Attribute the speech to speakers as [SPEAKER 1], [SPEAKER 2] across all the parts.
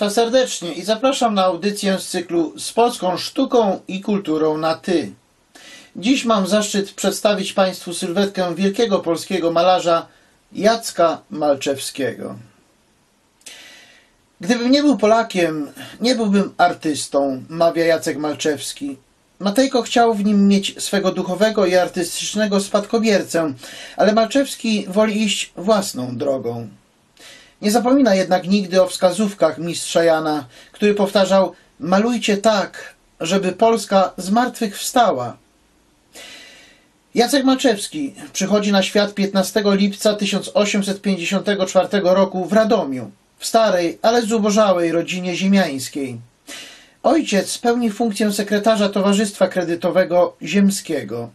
[SPEAKER 1] Państwa serdecznie i zapraszam na audycję z cyklu Z polską sztuką i kulturą na ty. Dziś mam zaszczyt przedstawić Państwu sylwetkę wielkiego polskiego malarza Jacka Malczewskiego. Gdybym nie był Polakiem, nie byłbym artystą, mawia Jacek Malczewski. Matejko chciał w nim mieć swego duchowego i artystycznego spadkobiercę, ale Malczewski woli iść własną drogą. Nie zapomina jednak nigdy o wskazówkach mistrza Jana, który powtarzał malujcie tak, żeby Polska z martwych wstała. Jacek Malczewski przychodzi na świat 15 lipca 1854 roku w Radomiu, w starej, ale zubożałej rodzinie ziemiańskiej. Ojciec pełni funkcję sekretarza Towarzystwa Kredytowego Ziemskiego.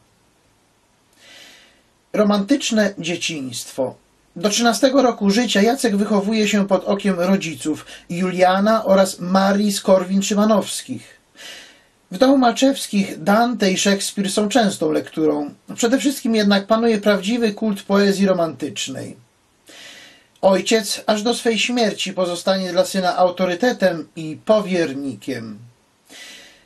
[SPEAKER 1] Romantyczne dzieciństwo. Do 13 roku życia Jacek wychowuje się pod okiem rodziców Juliana oraz Marii Skorwin-Szymanowskich. W domu Malczewskich Dante i Szekspir są częstą lekturą. Przede wszystkim jednak panuje prawdziwy kult poezji romantycznej. Ojciec aż do swej śmierci pozostanie dla syna autorytetem i powiernikiem.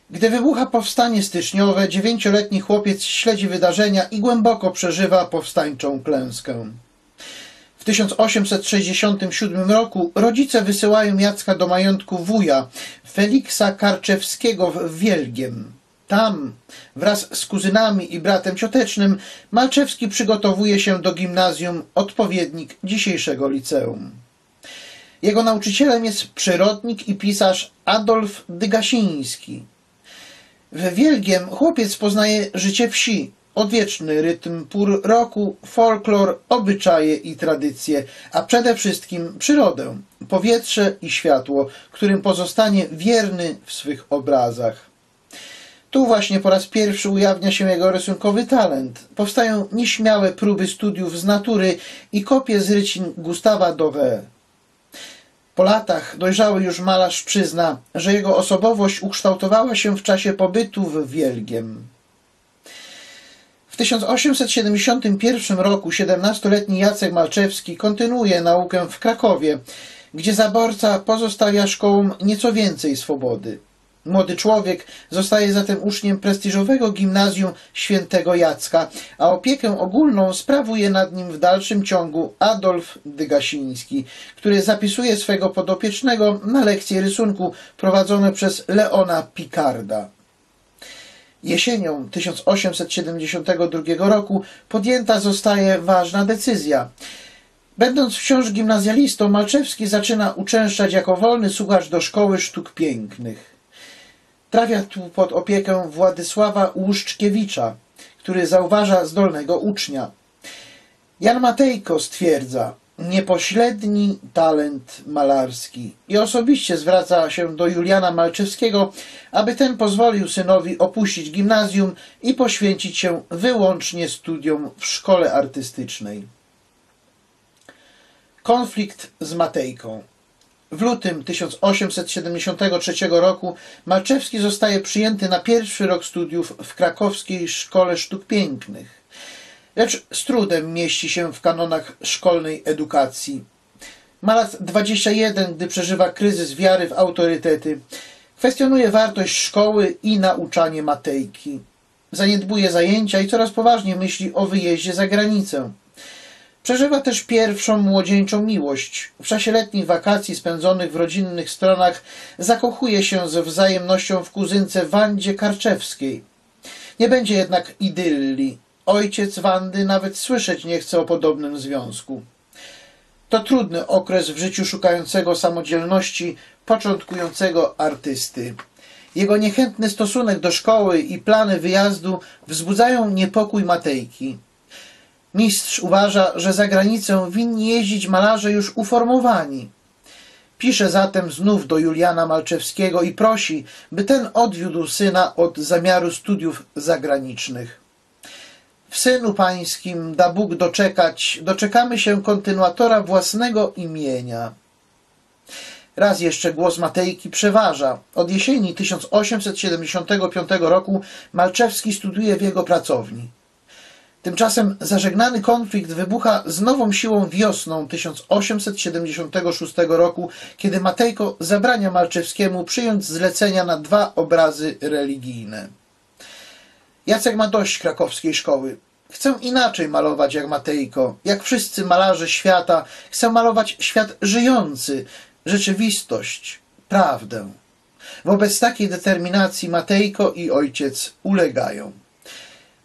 [SPEAKER 1] Gdy wybucha powstanie styczniowe, dziewięcioletni chłopiec śledzi wydarzenia i głęboko przeżywa powstańczą klęskę. W 1867 roku rodzice wysyłają Jacka do majątku wuja Feliksa Karczewskiego w Wielgiem. Tam, wraz z kuzynami i bratem ciotecznym, Malczewski przygotowuje się do gimnazjum, odpowiednik dzisiejszego liceum. Jego nauczycielem jest przyrodnik i pisarz Adolf Dygasiński. W Wielgiem chłopiec poznaje życie wsi, odwieczny rytm pór roku, folklor, obyczaje i tradycje, a przede wszystkim przyrodę, powietrze i światło, którym pozostanie wierny w swych obrazach. Tu właśnie po raz pierwszy ujawnia się jego rysunkowy talent. Powstają nieśmiałe próby studiów z natury i kopie z rycin Gustawa Dove. Po latach dojrzały już malarz przyzna, że jego osobowość ukształtowała się w czasie pobytu w Wielgiem. W 1871 roku 17-letni Jacek Malczewski kontynuuje naukę w Krakowie, gdzie zaborca pozostawia szkołom nieco więcej swobody. Młody człowiek zostaje zatem uczniem prestiżowego gimnazjum świętego Jacka, a opiekę ogólną sprawuje nad nim w dalszym ciągu Adolf Dygasiński, który zapisuje swego podopiecznego na lekcje rysunku prowadzone przez Leona Picarda. Jesienią 1872 roku podjęta zostaje ważna decyzja. Będąc wciąż gimnazjalistą, Malczewski zaczyna uczęszczać jako wolny słuchacz do Szkoły Sztuk Pięknych. Trafia tu pod opiekę Władysława Łuszczkiewicza, który zauważa zdolnego ucznia. Jan Matejko stwierdza niepośredni talent malarski. I osobiście zwraca się do Juliana Malczewskiego, aby ten pozwolił synowi opuścić gimnazjum i poświęcić się wyłącznie studiom w szkole artystycznej. Konflikt z Matejką. W lutym 1873 roku Malczewski zostaje przyjęty na pierwszy rok studiów w krakowskiej Szkole Sztuk Pięknych, lecz z trudem mieści się w kanonach szkolnej edukacji. Ma lat 21, gdy przeżywa kryzys wiary w autorytety. Kwestionuje wartość szkoły i nauczanie Matejki. Zaniedbuje zajęcia i coraz poważniej myśli o wyjeździe za granicę. Przeżywa też pierwszą młodzieńczą miłość. W czasie letnich wakacji spędzonych w rodzinnych stronach zakochuje się ze wzajemnością w kuzynce Wandzie Karczewskiej. Nie będzie jednak idylli. Ojciec Wandy nawet słyszeć nie chce o podobnym związku. To trudny okres w życiu szukającego samodzielności, początkującego artysty. Jego niechętny stosunek do szkoły i plany wyjazdu wzbudzają niepokój Matejki. Mistrz uważa, że za granicę winni jeździć malarze już uformowani. Pisze zatem znów do Juliana Malczewskiego i prosi, by ten odwiódł syna od zamiaru studiów zagranicznych. W synu pańskim da Bóg doczekać, doczekamy się kontynuatora własnego imienia. Raz jeszcze głos Matejki przeważa. Od jesieni 1875 roku Malczewski studiuje w jego pracowni. Tymczasem zażegnany konflikt wybucha z nową siłą wiosną 1876 roku, kiedy Matejko zabrania Malczewskiemu przyjąć zlecenia na dwa obrazy religijne. Jacek ma dość krakowskiej szkoły. Chcę inaczej malować jak Matejko, jak wszyscy malarze świata. Chcę malować świat żyjący, rzeczywistość, prawdę. Wobec takiej determinacji Matejko i ojciec ulegają.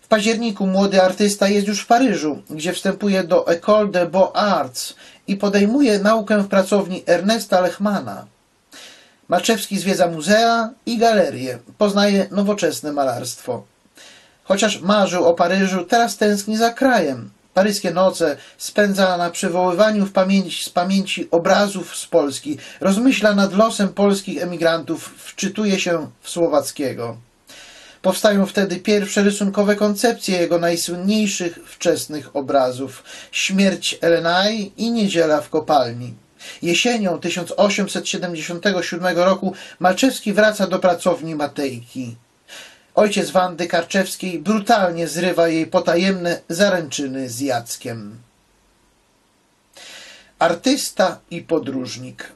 [SPEAKER 1] W październiku młody artysta jest już w Paryżu, gdzie wstępuje do École de Beaux-Arts i podejmuje naukę w pracowni Ernesta Lechmana. Malczewski zwiedza muzea i galerie, poznaje nowoczesne malarstwo. Chociaż marzył o Paryżu, teraz tęskni za krajem. Paryskie noce spędza na przywoływaniu w pamięć, z pamięci obrazów z Polski, rozmyśla nad losem polskich emigrantów, wczytuje się w Słowackiego. Powstają wtedy pierwsze rysunkowe koncepcje jego najsłynniejszych wczesnych obrazów Śmierć Elenai i Niedziela w kopalni. Jesienią 1877 roku Malczewski wraca do pracowni Matejki. Ojciec Wandy Karczewskiej brutalnie zrywa jej potajemne zaręczyny z Jackiem. Artysta i podróżnik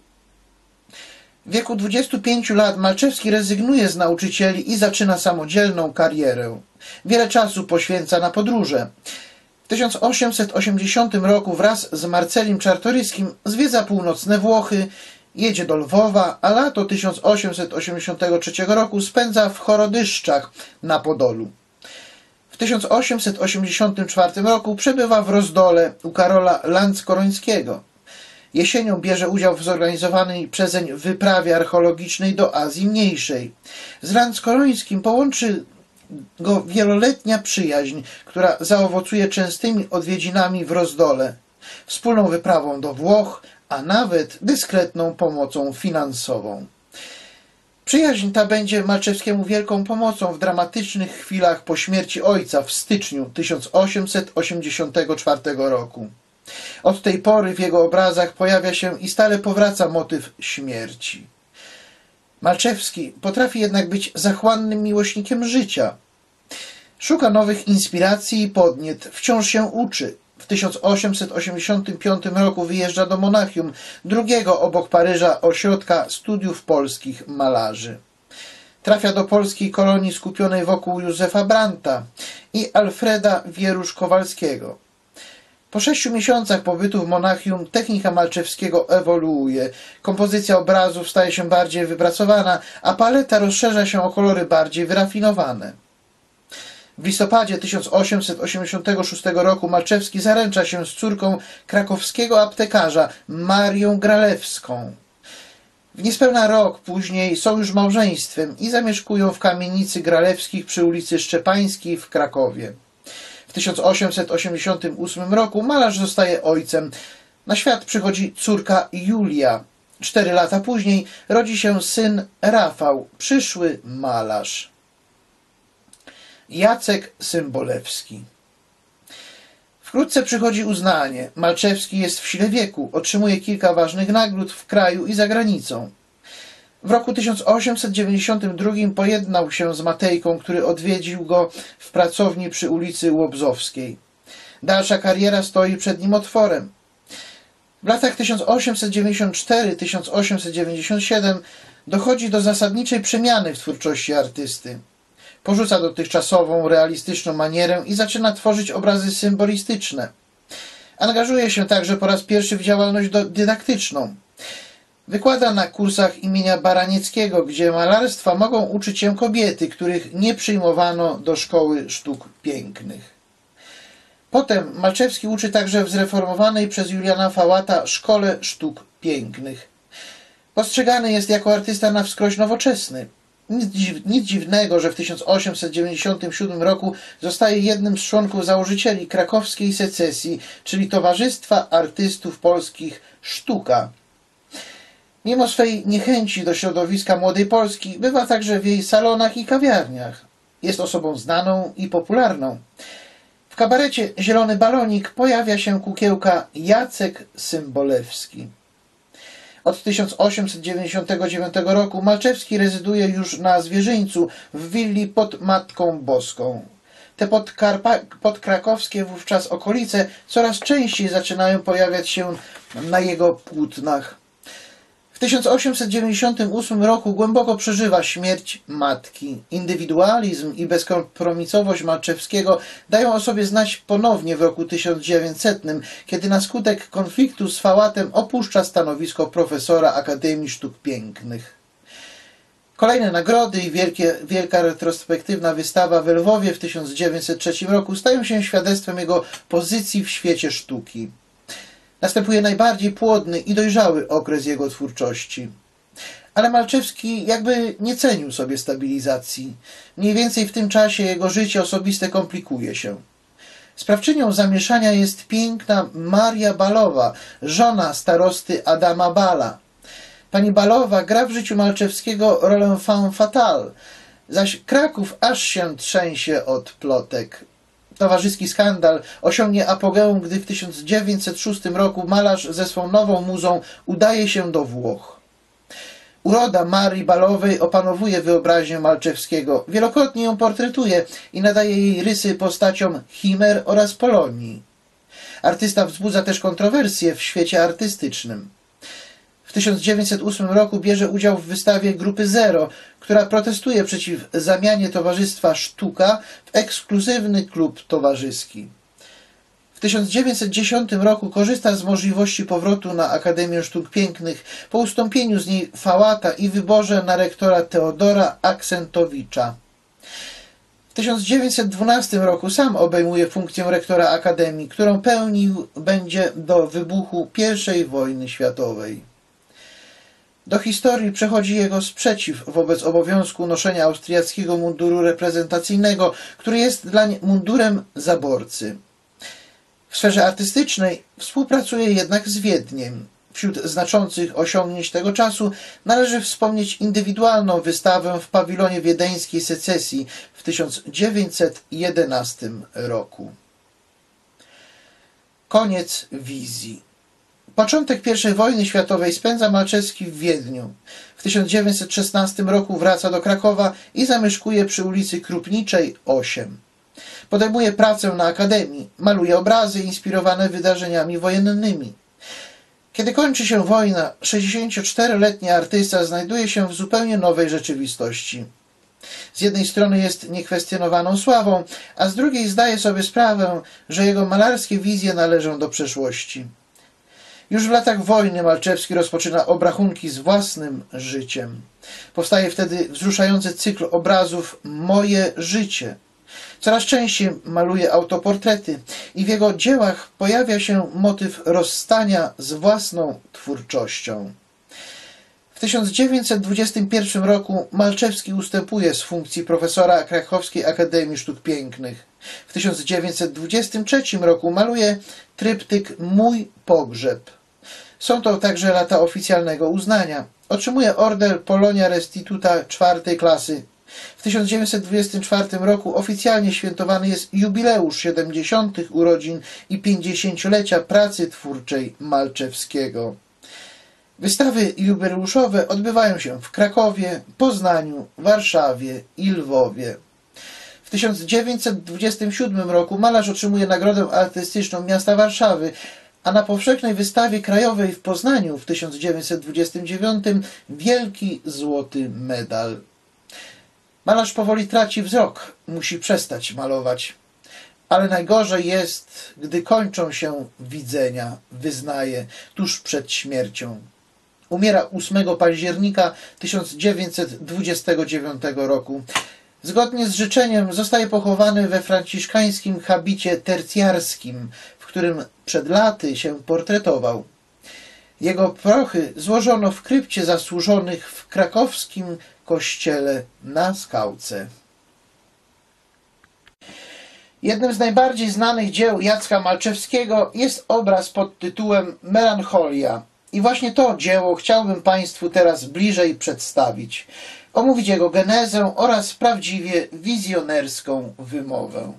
[SPEAKER 1] w wieku 25 lat Malczewski rezygnuje z nauczycieli i zaczyna samodzielną karierę. Wiele czasu poświęca na podróże. W 1880 roku wraz z Marcelim Czartoryskim zwiedza północne Włochy, jedzie do Lwowa, a lato 1883 roku spędza w Chorodyszczach na Podolu. W 1884 roku przebywa w Rozdole u Karola Landskorońskiego. Jesienią bierze udział w zorganizowanej przezeń wyprawie archeologicznej do Azji Mniejszej. Z Landskorońskim połączy go wieloletnia przyjaźń, która zaowocuje częstymi odwiedzinami w Rozdole, wspólną wyprawą do Włoch, a nawet dyskretną pomocą finansową. Przyjaźń ta będzie Malczewskiemu wielką pomocą w dramatycznych chwilach po śmierci ojca w styczniu 1884 roku. Od tej pory w jego obrazach pojawia się i stale powraca motyw śmierci. Malczewski potrafi jednak być zachłannym miłośnikiem życia. Szuka nowych inspiracji i podniet, wciąż się uczy. W 1885 roku wyjeżdża do Monachium, drugiego obok Paryża ośrodka studiów polskich malarzy. Trafia do polskiej kolonii skupionej wokół Józefa Branta i Alfreda Wierusz-Kowalskiego. Po sześciu miesiącach pobytu w Monachium technika Malczewskiego ewoluuje. Kompozycja obrazów staje się bardziej wypracowana, a paleta rozszerza się o kolory bardziej wyrafinowane. W listopadzie 1886 roku Malczewski zaręcza się z córką krakowskiego aptekarza Marią Gralewską. W niespełna rok później są już małżeństwem i zamieszkują w kamienicy Gralewskich przy ulicy Szczepańskiej w Krakowie. W 1888 roku malarz zostaje ojcem. Na świat przychodzi córka Julia. Cztery lata później rodzi się syn Rafał, przyszły malarz. Jacek Symbolewski Wkrótce przychodzi uznanie. Malczewski jest w sile wieku, otrzymuje kilka ważnych nagród w kraju i za granicą. W roku 1892 pojednał się z Matejką, który odwiedził go w pracowni przy ulicy Łobzowskiej. Dalsza kariera stoi przed nim otworem. W latach 1894-1897 dochodzi do zasadniczej przemiany w twórczości artysty. Porzuca dotychczasową, realistyczną manierę i zaczyna tworzyć obrazy symbolistyczne. Angażuje się także po raz pierwszy w działalność dydaktyczną. Wykłada na kursach imienia Baranieckiego, gdzie malarstwa mogą uczyć się kobiety, których nie przyjmowano do szkoły sztuk pięknych. Potem Malczewski uczy także w zreformowanej przez Juliana Fałata Szkole Sztuk Pięknych. Postrzegany jest jako artysta na wskroś nowoczesny. Nic, dziw, nic dziwnego, że w 1897 roku zostaje jednym z członków założycieli krakowskiej secesji, czyli Towarzystwa Artystów Polskich Sztuka, Mimo swej niechęci do środowiska młodej Polski, bywa także w jej salonach i kawiarniach. Jest osobą znaną i popularną. W kabarecie Zielony Balonik pojawia się kukiełka Jacek Symbolewski. Od 1899 roku Malczewski rezyduje już na Zwierzyńcu w willi pod Matką Boską. Te podkrakowskie wówczas okolice coraz częściej zaczynają pojawiać się na jego płótnach. W 1898 roku głęboko przeżywa śmierć matki. Indywidualizm i bezkompromisowość Malczewskiego dają o sobie znać ponownie w roku 1900, kiedy na skutek konfliktu z Fałatem opuszcza stanowisko profesora Akademii Sztuk Pięknych. Kolejne nagrody i wielkie, wielka retrospektywna wystawa w Lwowie w 1903 roku stają się świadectwem jego pozycji w świecie sztuki. Następuje najbardziej płodny i dojrzały okres jego twórczości. Ale Malczewski jakby nie cenił sobie stabilizacji. Mniej więcej w tym czasie jego życie osobiste komplikuje się. Sprawczynią zamieszania jest piękna Maria Balowa, żona starosty Adama Bala. Pani Balowa gra w życiu Malczewskiego rolę femme fatale, zaś Kraków aż się trzęsie od plotek. Towarzyski skandal osiągnie apogeum, gdy w 1906 roku malarz ze swą nową muzą udaje się do Włoch. Uroda Marii Balowej opanowuje wyobraźnię Malczewskiego. Wielokrotnie ją portretuje i nadaje jej rysy postaciom Chimer oraz Polonii. Artysta wzbudza też kontrowersje w świecie artystycznym. W 1908 roku bierze udział w wystawie Grupy Zero, która protestuje przeciw zamianie towarzystwa Sztuka w ekskluzywny klub towarzyski. W 1910 roku korzysta z możliwości powrotu na Akademię Sztuk Pięknych po ustąpieniu z niej Fałata i wyborze na rektora Teodora Aksentowicza. W 1912 roku sam obejmuje funkcję rektora Akademii, którą pełnił będzie do wybuchu I wojny światowej. Do historii przechodzi jego sprzeciw wobec obowiązku noszenia austriackiego munduru reprezentacyjnego, który jest dla nie mundurem zaborcy. W sferze artystycznej współpracuje jednak z Wiedniem. Wśród znaczących osiągnięć tego czasu należy wspomnieć indywidualną wystawę w pawilonie wiedeńskiej secesji w 1911 roku. Koniec wizji. Początek I wojny światowej spędza Malczewski w Wiedniu. W 1916 roku wraca do Krakowa i zamieszkuje przy ulicy Krupniczej 8. Podejmuje pracę na akademii, maluje obrazy inspirowane wydarzeniami wojennymi. Kiedy kończy się wojna, 64-letni artysta znajduje się w zupełnie nowej rzeczywistości. Z jednej strony jest niekwestionowaną sławą, a z drugiej zdaje sobie sprawę, że jego malarskie wizje należą do przeszłości. Już w latach wojny Malczewski rozpoczyna obrachunki z własnym życiem. Powstaje wtedy wzruszający cykl obrazów Moje życie. Coraz częściej maluje autoportrety i w jego dziełach pojawia się motyw rozstania z własną twórczością. W 1921 roku Malczewski ustępuje z funkcji profesora Krakowskiej Akademii Sztuk Pięknych. W 1923 roku maluje tryptyk Mój pogrzeb. Są to także lata oficjalnego uznania. Otrzymuje order Polonia Restituta czwartej klasy. W 1924 roku oficjalnie świętowany jest jubileusz 70. urodzin i 50-lecia pracy twórczej Malczewskiego. Wystawy jubileuszowe odbywają się w Krakowie, Poznaniu, Warszawie i Lwowie. W 1927 roku malarz otrzymuje Nagrodę Artystyczną Miasta Warszawy, a na powszechnej wystawie krajowej w Poznaniu w 1929 wielki złoty medal. Malarz powoli traci wzrok, musi przestać malować. Ale najgorzej jest, gdy kończą się widzenia, wyznaje, tuż przed śmiercią. Umiera 8 października 1929 roku. Zgodnie z życzeniem zostaje pochowany we franciszkańskim habicie tercjarskim którym przed laty się portretował. Jego prochy złożono w krypcie zasłużonych w krakowskim kościele na skałce. Jednym z najbardziej znanych dzieł Jacka Malczewskiego jest obraz pod tytułem Melancholia. I właśnie to dzieło chciałbym Państwu teraz bliżej przedstawić, omówić jego genezę oraz prawdziwie wizjonerską wymowę.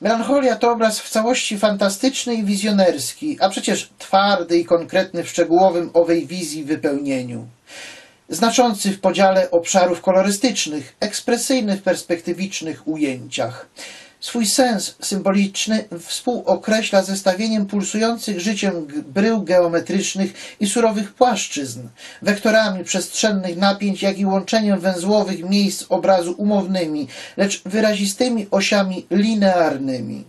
[SPEAKER 1] Melancholia to obraz w całości fantastyczny i wizjonerski, a przecież twardy i konkretny w szczegółowym owej wizji wypełnieniu. znaczący w podziale obszarów kolorystycznych, ekspresyjnych, perspektywicznych ujęciach. Swój sens symboliczny współokreśla zestawieniem pulsujących życiem brył geometrycznych i surowych płaszczyzn, wektorami przestrzennych napięć, jak i łączeniem węzłowych miejsc obrazu umownymi, lecz wyrazistymi osiami linearnymi.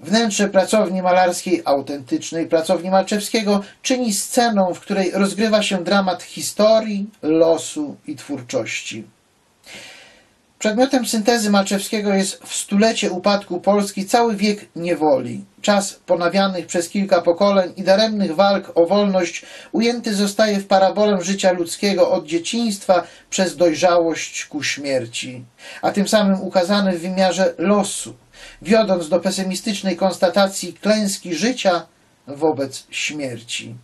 [SPEAKER 1] Wnętrze pracowni malarskiej, autentycznej pracowni Malczewskiego, czyni sceną, w której rozgrywa się dramat historii, losu i twórczości. Przedmiotem syntezy Malczewskiego jest w stulecie upadku Polski cały wiek niewoli. Czas ponawianych przez kilka pokoleń i daremnych walk o wolność ujęty zostaje w parabolę życia ludzkiego od dzieciństwa przez dojrzałość ku śmierci, a tym samym ukazany w wymiarze losu, wiodąc do pesymistycznej konstatacji klęski życia wobec śmierci.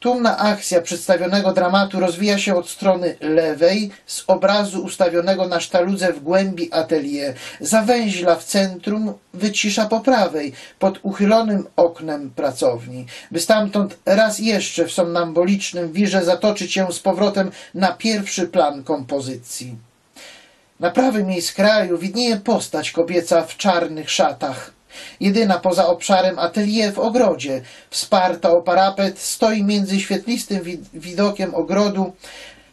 [SPEAKER 1] Tłumna akcja przedstawionego dramatu rozwija się od strony lewej z obrazu ustawionego na sztaludze w głębi atelier. Zawęźla w centrum, wycisza po prawej, pod uchylonym oknem pracowni, by stamtąd raz jeszcze w somnambolicznym wirze zatoczyć się z powrotem na pierwszy plan kompozycji. Na prawym jej skraju widnieje postać kobieca w czarnych szatach. Jedyna poza obszarem atelier w ogrodzie, wsparta o parapet, stoi między świetlistym widokiem ogrodu,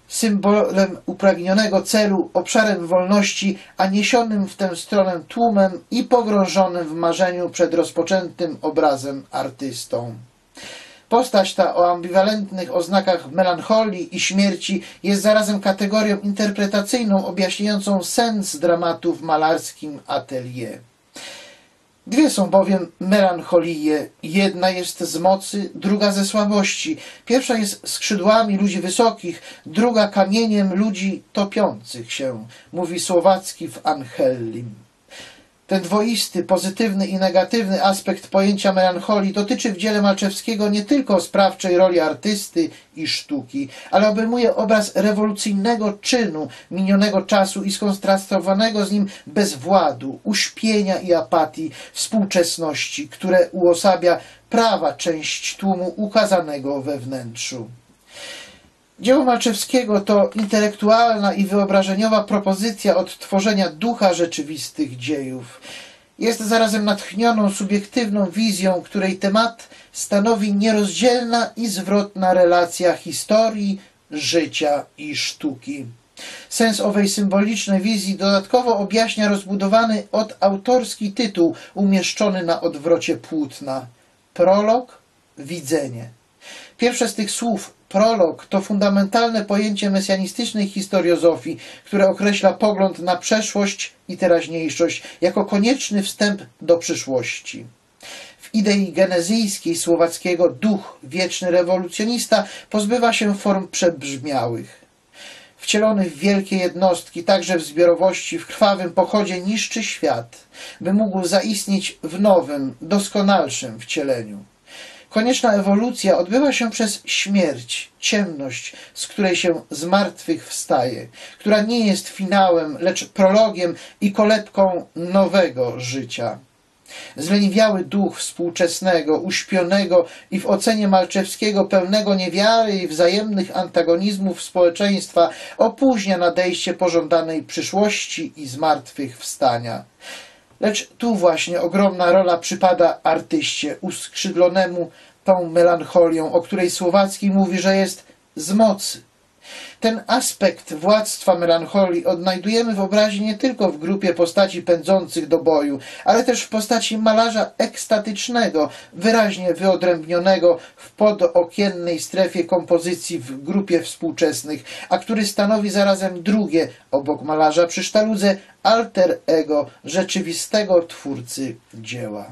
[SPEAKER 1] symbolem upragnionego celu, obszarem wolności, a niesionym w tę stronę tłumem i pogrążonym w marzeniu przed rozpoczętym obrazem artystą. Postać ta o ambiwalentnych oznakach melancholii i śmierci jest zarazem kategorią interpretacyjną objaśniającą sens dramatu w malarskim atelier. Dwie są bowiem melancholie. Jedna jest z mocy, druga ze słabości. Pierwsza jest skrzydłami ludzi wysokich, druga kamieniem ludzi topiących się, mówi Słowacki w Angellim. Ten dwoisty, pozytywny i negatywny aspekt pojęcia melancholii dotyczy w dziele Malczewskiego nie tylko sprawczej roli artysty i sztuki, ale obejmuje obraz rewolucyjnego czynu minionego czasu i skontrastowanego z nim bezwładu, uśpienia i apatii współczesności, które uosabia prawa część tłumu ukazanego we wnętrzu. Dzieło Malczewskiego to intelektualna i wyobrażeniowa propozycja odtworzenia ducha rzeczywistych dziejów. Jest zarazem natchnioną subiektywną wizją, której temat stanowi nierozdzielna i zwrotna relacja historii, życia i sztuki. Sens owej symbolicznej wizji dodatkowo objaśnia rozbudowany od autorski tytuł umieszczony na odwrocie płótna. Prolog, widzenie. Pierwsze z tych słów Prolog to fundamentalne pojęcie mesjanistycznej historiozofii, które określa pogląd na przeszłość i teraźniejszość jako konieczny wstęp do przyszłości. W idei genezyjskiej słowackiego duch, wieczny rewolucjonista, pozbywa się form przebrzmiałych. Wcielony w wielkie jednostki, także w zbiorowości, w krwawym pochodzie niszczy świat, by mógł zaistnieć w nowym, doskonalszym wcieleniu. Konieczna ewolucja odbywa się przez śmierć, ciemność, z której się z martwych wstaje, która nie jest finałem, lecz prologiem i kolebką nowego życia. Zleniwiały duch współczesnego, uśpionego i w ocenie Malczewskiego pełnego niewiary i wzajemnych antagonizmów społeczeństwa opóźnia nadejście pożądanej przyszłości i zmartwychwstania. Lecz tu właśnie ogromna rola przypada artyście uskrzydlonemu tą melancholią, o której Słowacki mówi, że jest z mocy. Ten aspekt władztwa melancholii odnajdujemy w obrazie nie tylko w grupie postaci pędzących do boju, ale też w postaci malarza ekstatycznego, wyraźnie wyodrębnionego w podokiennej strefie kompozycji w grupie współczesnych, a który stanowi zarazem drugie, obok malarza przy sztaludze, alter ego rzeczywistego twórcy dzieła.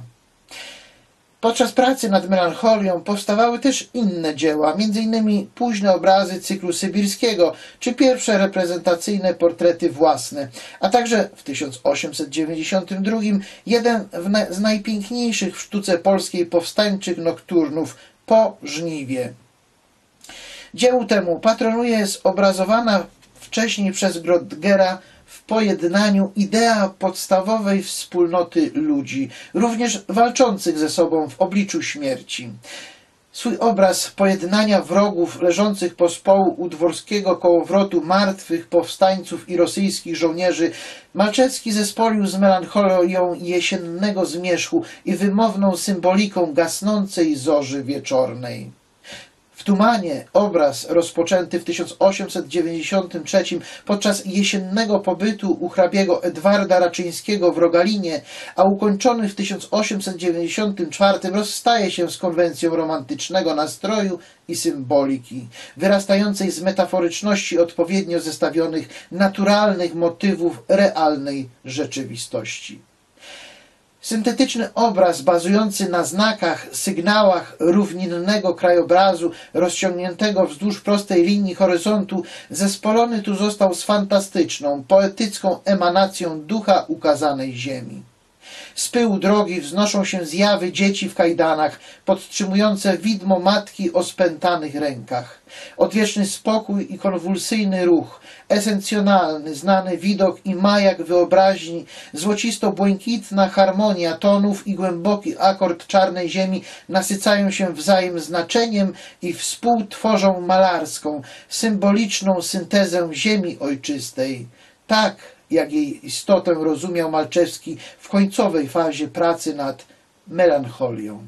[SPEAKER 1] Podczas pracy nad melancholią powstawały też inne dzieła, m.in. późne obrazy cyklu sybirskiego, czy pierwsze reprezentacyjne portrety własne, a także w 1892 jeden z najpiękniejszych w sztuce polskiej powstańczych nokturnów po żniwie. Dziełu temu patronuje zobrazowana wcześniej przez Grodgera pojednaniu idea podstawowej wspólnoty ludzi, również walczących ze sobą w obliczu śmierci. Swój obraz pojednania wrogów leżących pospołu u dworskiego kołowrotu martwych powstańców i rosyjskich żołnierzy Malczewski zespolił z melancholią jesiennego zmierzchu i wymowną symboliką gasnącej zorzy wieczornej. W Tumanie obraz rozpoczęty w 1893 podczas jesiennego pobytu u hrabiego Edwarda Raczyńskiego w Rogalinie, a ukończony w 1894 rozstaje się z konwencją romantycznego nastroju i symboliki, wyrastającej z metaforyczności odpowiednio zestawionych naturalnych motywów realnej rzeczywistości. Syntetyczny obraz bazujący na znakach, sygnałach równinnego krajobrazu rozciągniętego wzdłuż prostej linii horyzontu zespolony tu został z fantastyczną, poetycką emanacją ducha ukazanej ziemi. Z pyłu drogi wznoszą się zjawy dzieci w kajdanach, podtrzymujące widmo matki o spętanych rękach. Odwieczny spokój i konwulsyjny ruch, esencjonalny, znany widok i majak wyobraźni, złocisto-błękitna harmonia tonów i głęboki akord czarnej ziemi nasycają się wzajem znaczeniem i współtworzą malarską, symboliczną syntezę ziemi ojczystej. Tak, jak jej istotę rozumiał Malczewski w końcowej fazie pracy nad melancholią.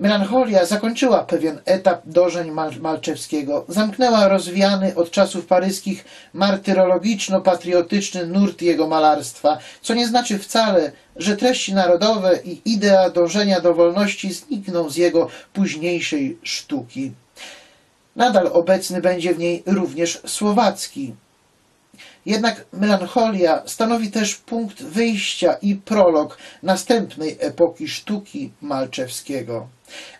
[SPEAKER 1] Melancholia zakończyła pewien etap dożeń Mal Malczewskiego, zamknęła rozwiany od czasów paryskich martyrologiczno-patriotyczny nurt jego malarstwa, co nie znaczy wcale, że treści narodowe i idea dążenia do wolności znikną z jego późniejszej sztuki. Nadal obecny będzie w niej również słowacki, jednak melancholia stanowi też punkt wyjścia i prolog następnej epoki sztuki Malczewskiego.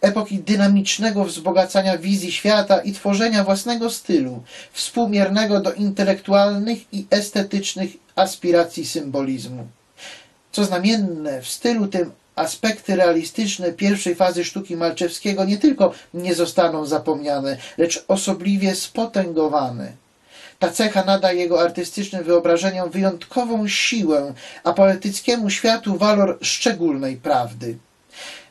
[SPEAKER 1] Epoki dynamicznego wzbogacania wizji świata i tworzenia własnego stylu, współmiernego do intelektualnych i estetycznych aspiracji symbolizmu. Co znamienne, w stylu tym aspekty realistyczne pierwszej fazy sztuki Malczewskiego nie tylko nie zostaną zapomniane, lecz osobliwie spotęgowane. Ta cecha nada jego artystycznym wyobrażeniom wyjątkową siłę, a poetyckiemu światu walor szczególnej prawdy.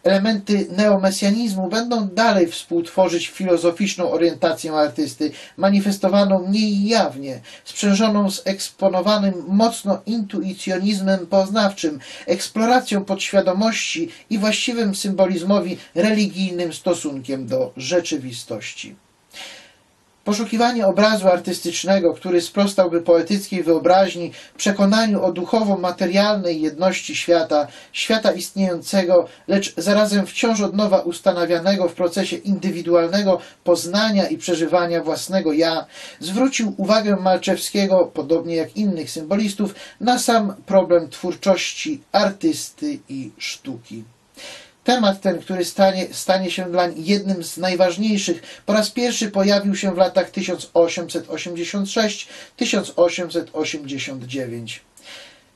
[SPEAKER 1] Elementy neomesjanizmu będą dalej współtworzyć filozoficzną orientację artysty, manifestowaną mniej jawnie, sprzężoną z eksponowanym mocno intuicjonizmem poznawczym, eksploracją podświadomości i właściwym symbolizmowi religijnym stosunkiem do rzeczywistości. Poszukiwanie obrazu artystycznego, który sprostałby poetyckiej wyobraźni, przekonaniu o duchowo-materialnej jedności świata, świata istniejącego, lecz zarazem wciąż od nowa ustanawianego w procesie indywidualnego poznania i przeżywania własnego ja, zwrócił uwagę Malczewskiego, podobnie jak innych symbolistów, na sam problem twórczości artysty i sztuki. Temat ten, który stanie, stanie się dla jednym z najważniejszych, po raz pierwszy pojawił się w latach 1886-1889.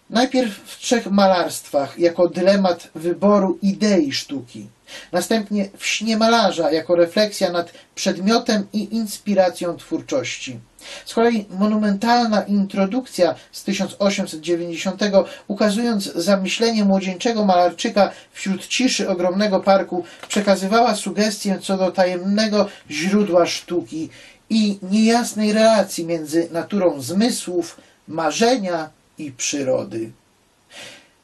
[SPEAKER 1] Najpierw w trzech malarstwach jako dylemat wyboru idei sztuki, następnie w śnie malarza jako refleksja nad przedmiotem i inspiracją twórczości. Z kolei monumentalna introdukcja z 1890, ukazując zamyślenie młodzieńczego malarczyka wśród ciszy ogromnego parku, przekazywała sugestię co do tajemnego źródła sztuki i niejasnej relacji między naturą zmysłów, marzenia i przyrody.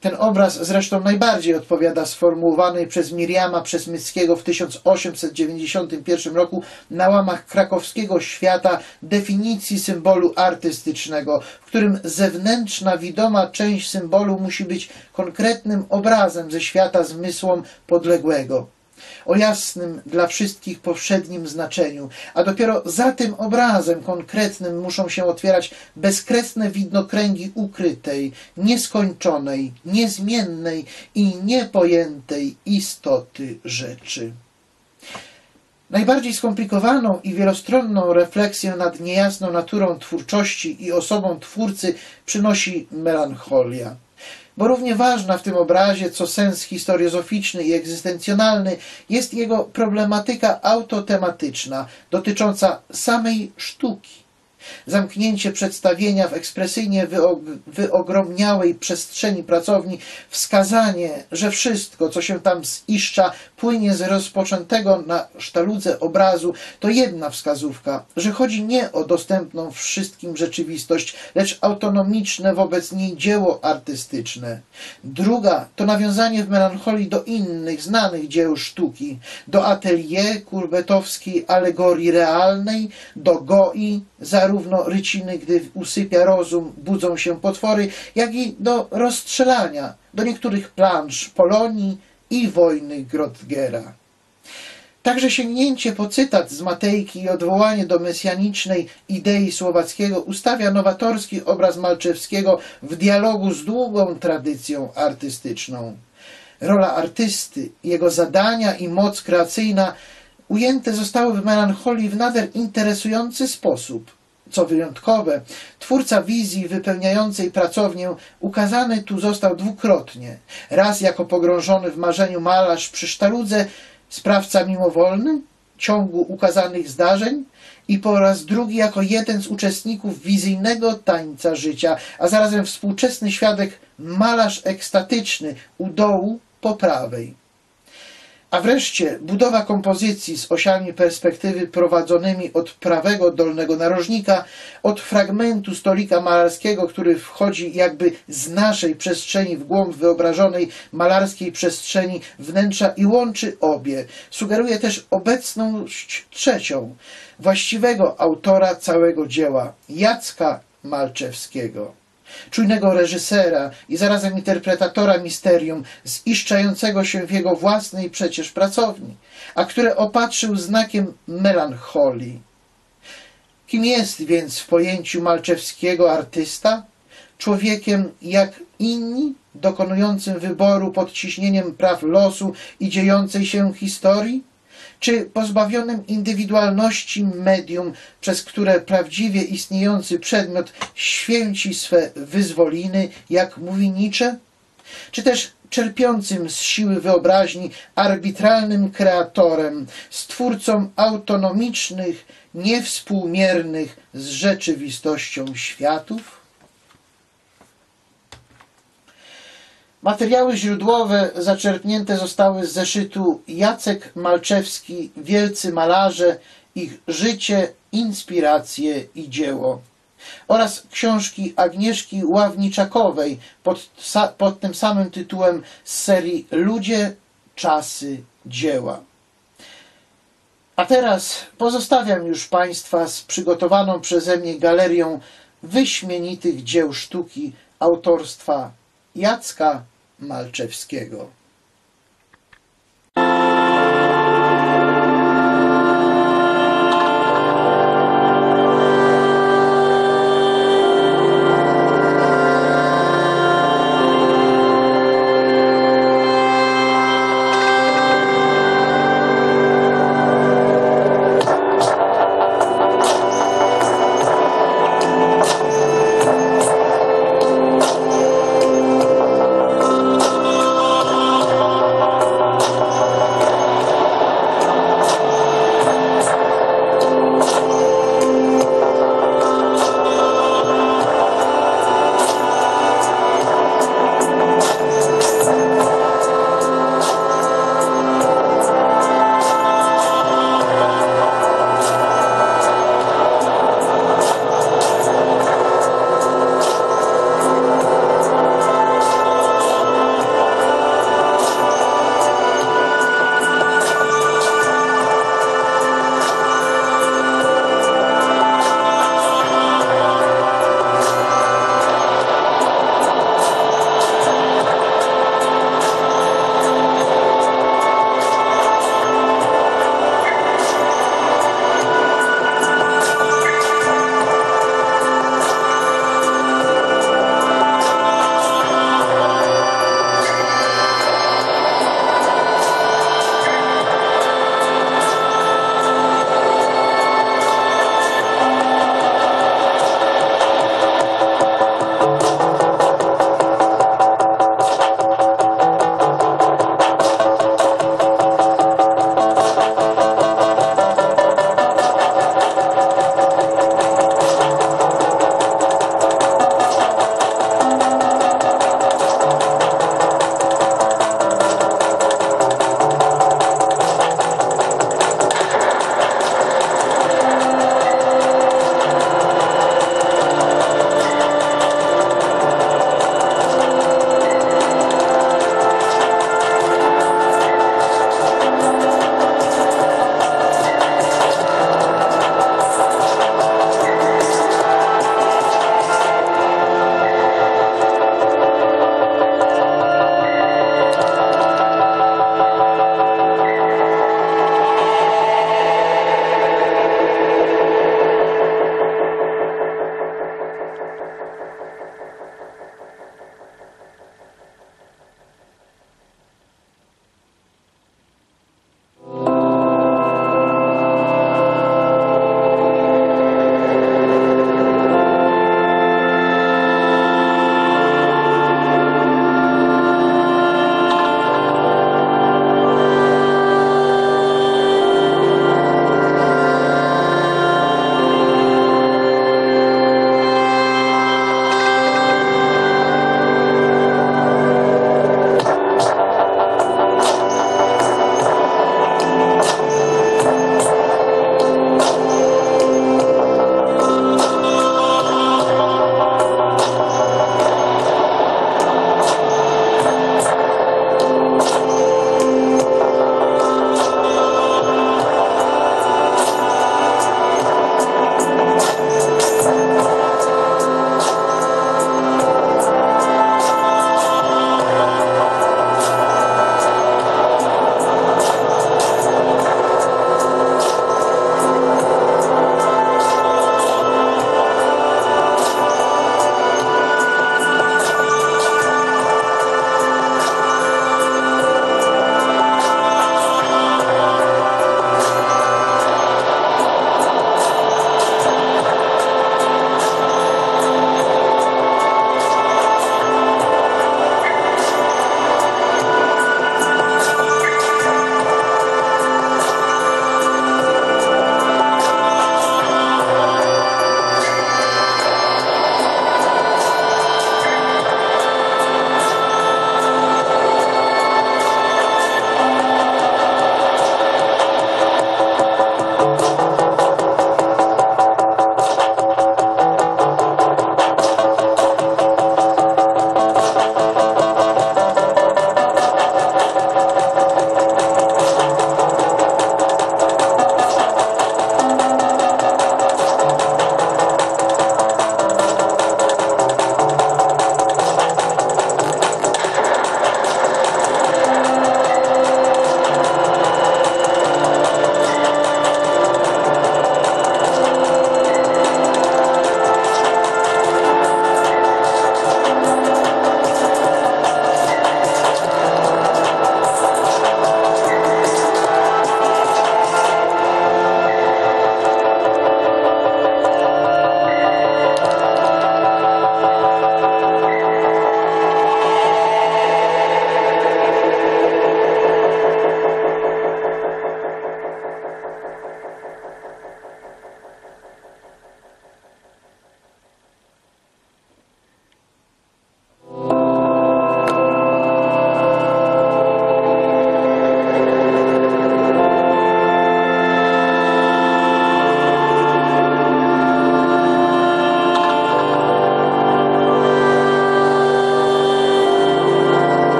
[SPEAKER 1] Ten obraz zresztą najbardziej odpowiada sformułowanej przez Miriama Przesmyckiego w 1891 roku na łamach krakowskiego świata definicji symbolu artystycznego, w którym zewnętrzna, widoma część symbolu musi być konkretnym obrazem ze świata zmysłom podległego o jasnym dla wszystkich powszednim znaczeniu, a dopiero za tym obrazem konkretnym muszą się otwierać bezkresne widnokręgi ukrytej, nieskończonej, niezmiennej i niepojętej istoty rzeczy. Najbardziej skomplikowaną i wielostronną refleksję nad niejasną naturą twórczości i osobą twórcy przynosi melancholia bo równie ważna w tym obrazie, co sens historiozoficzny i egzystencjonalny, jest jego problematyka autotematyczna, dotycząca samej sztuki. Zamknięcie przedstawienia w ekspresyjnie wyog- wyogromniałej przestrzeni pracowni, wskazanie, że wszystko, co się tam ziszcza, płynie z rozpoczętego na sztaludze obrazu, to jedna wskazówka, że chodzi nie o dostępną wszystkim rzeczywistość, lecz autonomiczne wobec niej dzieło artystyczne. Druga to nawiązanie w melancholii do innych, znanych dzieł sztuki, do atelier kurbetowskiej alegorii realnej, do goi, zarówno ryciny, gdy usypia rozum, budzą się potwory, jak i do rozstrzelania, do niektórych plansz Polonii i wojny Grotgera. Także sięgnięcie po cytat z Matejki i odwołanie do mesjanicznej idei słowackiego ustawia nowatorski obraz Malczewskiego w dialogu z długą tradycją artystyczną. Rola artysty, jego zadania i moc kreacyjna ujęte zostały w melancholii w nader interesujący sposób. Co wyjątkowe, twórca wizji wypełniającej pracownię ukazany tu został dwukrotnie. Raz jako pogrążony w marzeniu malarz przy sztaludze, sprawca mimowolny ciągu ukazanych zdarzeń i po raz drugi jako jeden z uczestników wizyjnego tańca życia, a zarazem współczesny świadek malarz ekstatyczny u dołu po prawej. A wreszcie budowa kompozycji z osiami perspektywy prowadzonymi od prawego dolnego narożnika, od fragmentu stolika malarskiego, który wchodzi jakby z naszej przestrzeni w głąb wyobrażonej malarskiej przestrzeni wnętrza i łączy obie. Sugeruje też obecność trzecią, właściwego autora całego dzieła, Jacka Malczewskiego czujnego reżysera i zarazem interpretatora misterium, ziszczającego się w jego własnej przecież pracowni, a które opatrzył znakiem melancholii. Kim jest więc w pojęciu Malczewskiego artysta? Człowiekiem jak inni, dokonującym wyboru pod ciśnieniem praw losu i dziejącej się historii? Czy pozbawionym indywidualności medium, przez które prawdziwie istniejący przedmiot święci swe wyzwoliny, jak mówi Nietzsche? Czy też czerpiącym z siły wyobraźni, arbitralnym kreatorem, stwórcą autonomicznych, niewspółmiernych z rzeczywistością światów? Materiały źródłowe zaczerpnięte zostały z zeszytu Jacek Malczewski, Wielcy Malarze, ich życie, inspiracje i dzieło oraz książki Agnieszki Ławniczakowej pod, pod tym samym tytułem z serii Ludzie, Czasy, Dzieła. A teraz pozostawiam już Państwa z przygotowaną przeze mnie galerią wyśmienitych dzieł sztuki autorstwa Jacka Malczewskiego.